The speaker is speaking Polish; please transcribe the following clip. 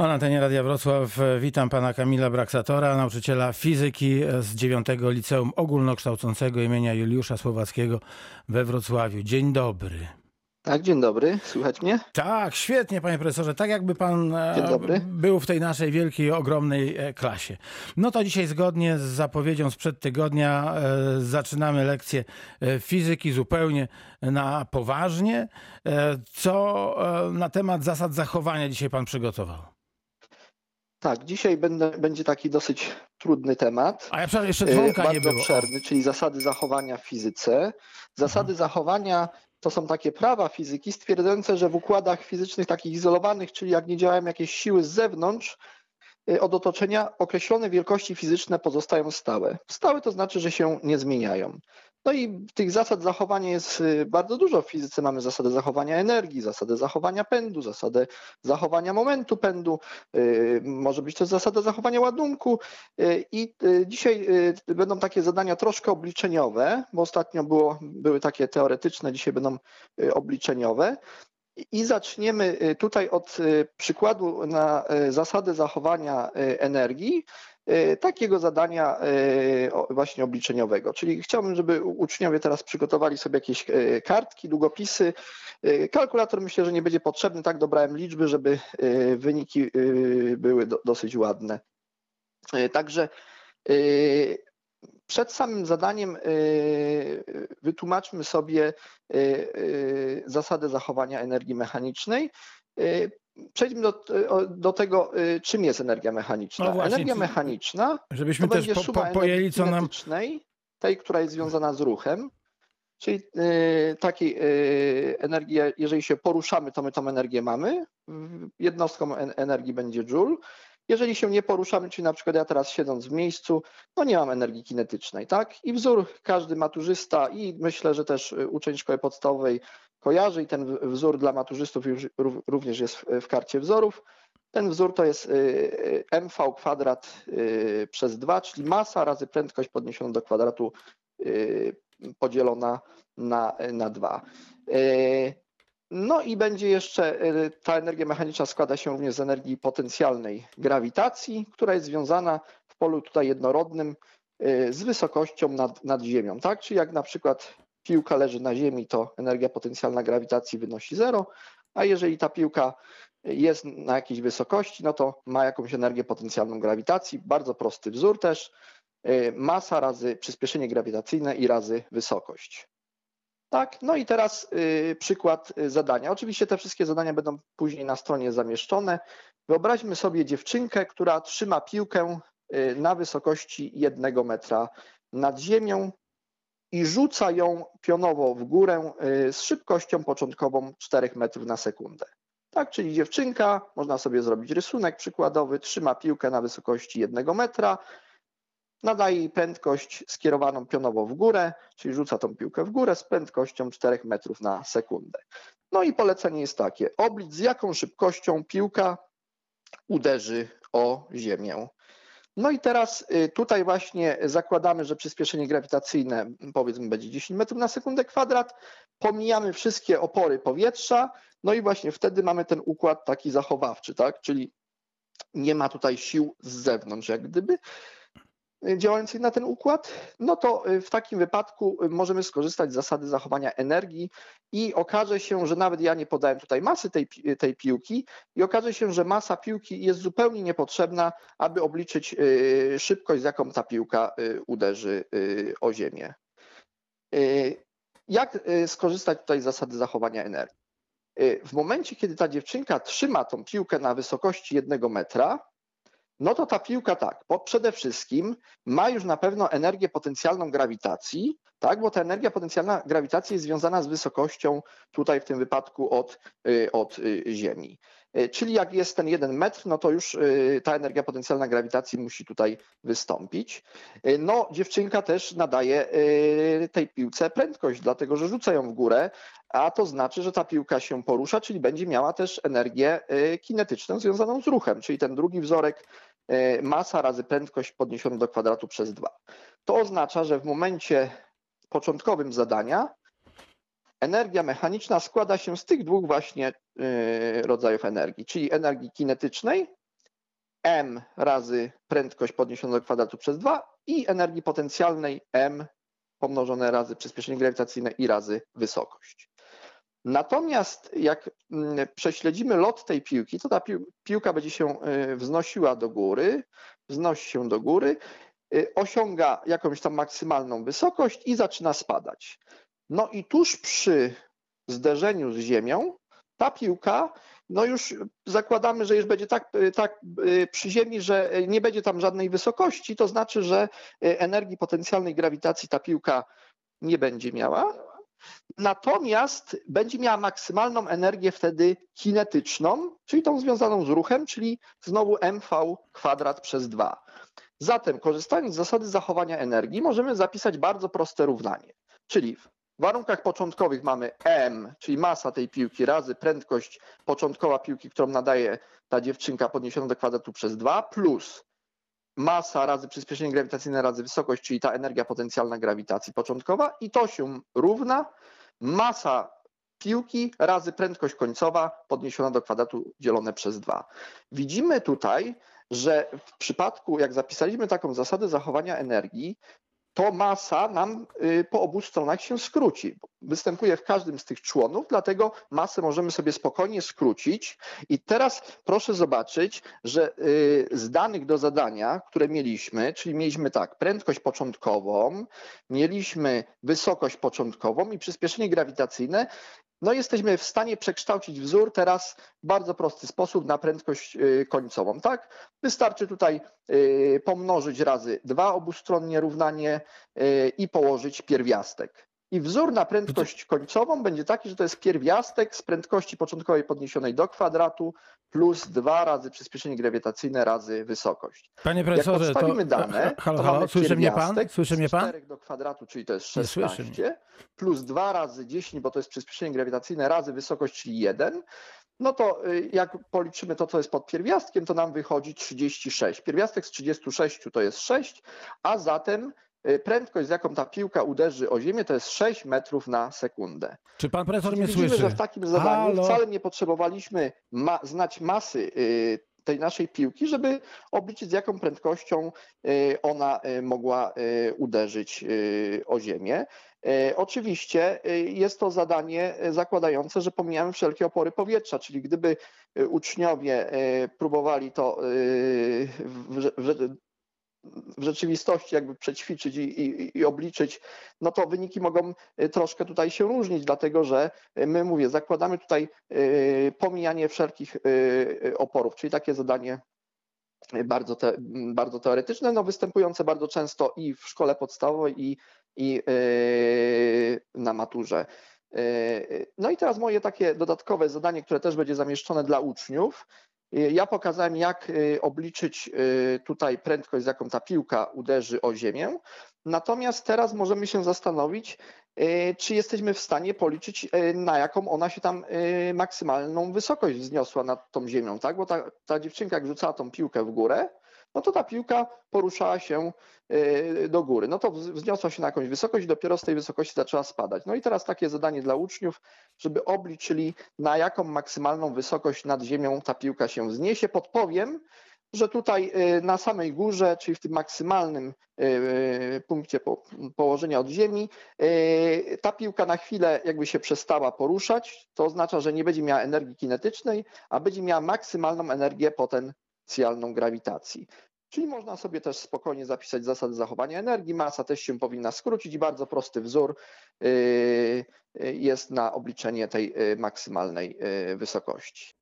O na antenie Radia Wrocław witam pana Kamila Braksatora, nauczyciela fizyki z 9 Liceum Ogólnokształcącego imienia Juliusza Słowackiego we Wrocławiu. Dzień dobry. Tak, dzień dobry. Słychać mnie? Tak, świetnie, panie profesorze. Tak jakby pan e, był w tej naszej wielkiej, ogromnej e, klasie. No to dzisiaj zgodnie z zapowiedzią sprzed tygodnia e, zaczynamy lekcję fizyki zupełnie na poważnie. Co na temat zasad zachowania dzisiaj pan przygotował? Tak, dzisiaj będę, będzie taki dosyć trudny temat. A ja jeszcze dzwonka bardzo nie było. obszerny, czyli zasady zachowania w fizyce. Zasady mhm. zachowania to są takie prawa fizyki stwierdzające, że w układach fizycznych takich izolowanych, czyli jak nie działają jakieś siły z zewnątrz, od otoczenia określone wielkości fizyczne pozostają stałe. Stałe to znaczy, że się nie zmieniają. No i tych zasad zachowania jest y, bardzo dużo. W fizyce mamy zasadę zachowania energii, zasadę zachowania pędu, zasadę zachowania momentu pędu, y, może być to zasada zachowania ładunku. Y, I dzisiaj będą takie zadania troszkę obliczeniowe, bo ostatnio było, były takie teoretyczne, dzisiaj będą obliczeniowe. I zaczniemy tutaj od przykładu na zasadę zachowania energii, takiego zadania właśnie obliczeniowego. Czyli chciałbym, żeby uczniowie teraz przygotowali sobie jakieś kartki, długopisy. Kalkulator myślę, że nie będzie potrzebny, tak dobrałem liczby, żeby wyniki były dosyć ładne. Także przed samym zadaniem wytłumaczmy sobie zasadę zachowania energii mechanicznej przejdźmy do, do tego, y, czym jest energia mechaniczna. No właśnie, energia mechaniczna żebyśmy to też po, po, pojęli, co nam... tej, która jest związana z ruchem, czyli y, takiej y, energii, jeżeli się poruszamy, to my tą energię mamy. Jednostką energii będzie joule. Jeżeli się nie poruszamy, czyli na przykład ja teraz siedząc w miejscu, no nie mam energii kinetycznej, tak? I wzór każdy maturzysta i myślę, że też uczeń szkoły podstawowej kojarzy i ten wzór dla maturzystów już również jest w karcie wzorów. Ten wzór to jest y, y, mv kwadrat y, przez 2, czyli masa razy prędkość podniesiona do kwadratu podzielona na, na 2. No i będzie jeszcze, ta energia mechaniczna składa się również z energii potencjalnej grawitacji, która jest związana w polu tutaj jednorodnym z wysokością nad, nad Ziemią. Tak? Czyli jak na przykład piłka leży na ziemi, to energia potencjalna grawitacji wynosi zero, a jeżeli ta piłka jest na jakiejś wysokości, no to ma jakąś energię potencjalną grawitacji. Bardzo prosty wzór też. Y, masa razy przyspieszenie grawitacyjne i razy wysokość. Tak, no i teraz y, przykład zadania. Oczywiście te wszystkie zadania będą później na stronie zamieszczone. Wyobraźmy sobie dziewczynkę, która trzyma piłkę y, na wysokości jednego metra nad ziemią i rzuca ją pionowo w górę y, z szybkością początkową 4 metrów na sekundę. Tak, czyli dziewczynka, można sobie zrobić rysunek przykładowy, trzyma piłkę na wysokości 1 metra, nadaje jej prędkość skierowaną pionowo w górę, czyli rzuca tą piłkę w górę z prędkością 4 metrów na sekundę. No i polecenie jest takie: oblicz z jaką szybkością piłka uderzy o ziemię. No i teraz y, tutaj właśnie zakładamy, że przyspieszenie grawitacyjne powiedzmy będzie 10 metrów na sekundę kwadrat, pomijamy wszystkie opory powietrza, no i właśnie wtedy mamy ten układ taki zachowawczy, tak? Czyli nie ma tutaj sił z zewnątrz, jak gdyby. Y, działających na ten układ, no to y, w takim wypadku y, możemy skorzystać z zasady zachowania energii i okaże się, że nawet ja nie podałem tutaj masy tej, tej piłki i okaże się, że masa piłki jest zupełnie niepotrzebna, aby obliczyć szybkość, z jaką ta piłka uderzy o ziemię. Jak skorzystać tutaj z zasady zachowania energii? W momencie, kiedy ta dziewczynka trzyma tą piłkę na wysokości jednego metra, no to ta piłka tak, bo przede wszystkim ma już na pewno energię potencjalną grawitacji, tak, bo ta energia potencjalna grawitacji jest związana z wysokością tutaj w tym wypadku od, y, od y, Ziemi. Y, czyli jak jest ten jeden metr, no to już ta energia potencjalna grawitacji musi tutaj wystąpić. No, dziewczynka też nadaje tej piłce prędkość, dlatego że rzuca ją w górę, a to znaczy, że ta piłka się porusza, czyli będzie miała też energię kinetyczną związaną z ruchem, czyli ten drugi wzorek masa razy prędkość podniesiona do kwadratu przez 2. To oznacza, że w momencie początkowym zadania energia mechaniczna składa się z tych dwóch właśnie y, rodzajów energii, czyli energii kinetycznej, m razy prędkość podniesiona do kwadratu przez 2 i energii potencjalnej m pomnożone razy przyspieszenie grawitacyjne i razy wysokość. Natomiast jak mm, prześledzimy lot tej piłki, to ta piłka będzie się y, wznosiła do góry, wznosi się do góry, y, osiąga jakąś tam maksymalną wysokość i zaczyna spadać. No i tuż przy zderzeniu z Ziemią ta piłka, no już zakładamy, że już będzie tak, y, tak przy Ziemi, że nie będzie tam żadnej wysokości, to znaczy, że energii potencjalnej grawitacji ta piłka nie będzie miała, Natomiast będzie miała maksymalną energię wtedy kinetyczną, czyli tą związaną z ruchem, czyli znowu mv kwadrat przez 2. Zatem korzystając z zasady zachowania energii możemy zapisać bardzo proste równanie. Czyli w warunkach początkowych mamy m, czyli masa tej piłki razy prędkość początkowa piłki, którą nadaje ta dziewczynka podniesiona do kwadratu przez 2 plus masa razy przyspieszenie grawitacyjne razy wysokość, czyli ta energia potencjalna grawitacji początkowa i to się równa masa piłki razy prędkość końcowa podniesiona do kwadratu dzielone przez 2. Widzimy tutaj, że w przypadku, jak zapisaliśmy taką zasadę zachowania energii, to masa nam y, po obu stronach się skróci. Występuje w każdym z tych członów, dlatego masę możemy sobie spokojnie skrócić. I teraz proszę zobaczyć, że y, z danych do zadania, które mieliśmy, czyli mieliśmy tak, prędkość początkową, mieliśmy wysokość początkową i przyspieszenie grawitacyjne, no jesteśmy w stanie przekształcić wzór teraz w bardzo prosty sposób na prędkość y, końcową. Tak? Wystarczy tutaj y, pomnożyć razy dwa obustronnie równanie i położyć pierwiastek. I wzór na prędkość końcową będzie taki, że to jest pierwiastek z prędkości początkowej podniesionej do kwadratu plus dwa razy przyspieszenie grawitacyjne razy wysokość. Panie profesorze, Jak podstawimy to... dane, halo, halo, to słyszy mnie pan? Słyszy mnie pan? 4 do kwadratu, czyli to jest 16, plus 2 razy 10, bo to jest przyspieszenie grawitacyjne, razy wysokość, czyli 1, no to y, jak policzymy to, co jest pod pierwiastkiem, to nam wychodzi 36. Pierwiastek z 36 to jest 6, a zatem prędkość, z jaką ta piłka uderzy o ziemię, to jest 6 metrów na sekundę. Czy pan profesor mnie Widzimy, słyszy? że w takim zadaniu Halo? wcale nie potrzebowaliśmy ma znać masy y, tej naszej piłki, żeby obliczyć z jaką prędkością y, ona mogła uderzyć o ziemię. Oczywiście jest to zadanie zakładające, że pomijamy wszelkie opory powietrza, czyli gdyby uczniowie próbowali to w, rzeczywistości jakby przećwiczyć i, i, i, obliczyć, no to wyniki mogą y, troszkę tutaj się różnić, dlatego że y, my, mówię, zakładamy tutaj y, pomijanie wszelkich oporów, czyli takie zadanie bardzo, te, bardzo teoretyczne, no występujące bardzo często i w szkole podstawowej i, i na maturze. No i teraz moje takie dodatkowe zadanie, które też będzie zamieszczone dla uczniów, ja pokazałem, jak y, obliczyć y, tutaj prędkość, z jaką ta piłka uderzy o ziemię. Natomiast teraz możemy się zastanowić, czy jesteśmy w stanie policzyć, na jaką ona się tam maksymalną wysokość wzniosła nad tą ziemią, tak? Bo ta, ta dziewczynka, jak rzucała tą piłkę w górę, no to ta piłka poruszała się y, do góry. No to wzniosła się na jakąś wysokość i dopiero z tej wysokości zaczęła spadać. No i teraz takie zadanie dla uczniów, żeby obliczyli na jaką maksymalną wysokość nad ziemią ta piłka się wzniesie. Podpowiem, że tutaj y, na samej górze, czyli w tym maksymalnym y, punkcie położenia od ziemi, ta piłka na chwilę jakby się przestała poruszać, to oznacza, że nie będzie miała energii kinetycznej, a będzie miała maksymalną energię potem specjalną grawitacji. Czyli można sobie też spokojnie zapisać zasady zachowania energii. Masa też się powinna skrócić i bardzo prosty wzór yy, yy, jest na obliczenie tej yy, maksymalnej wysokości.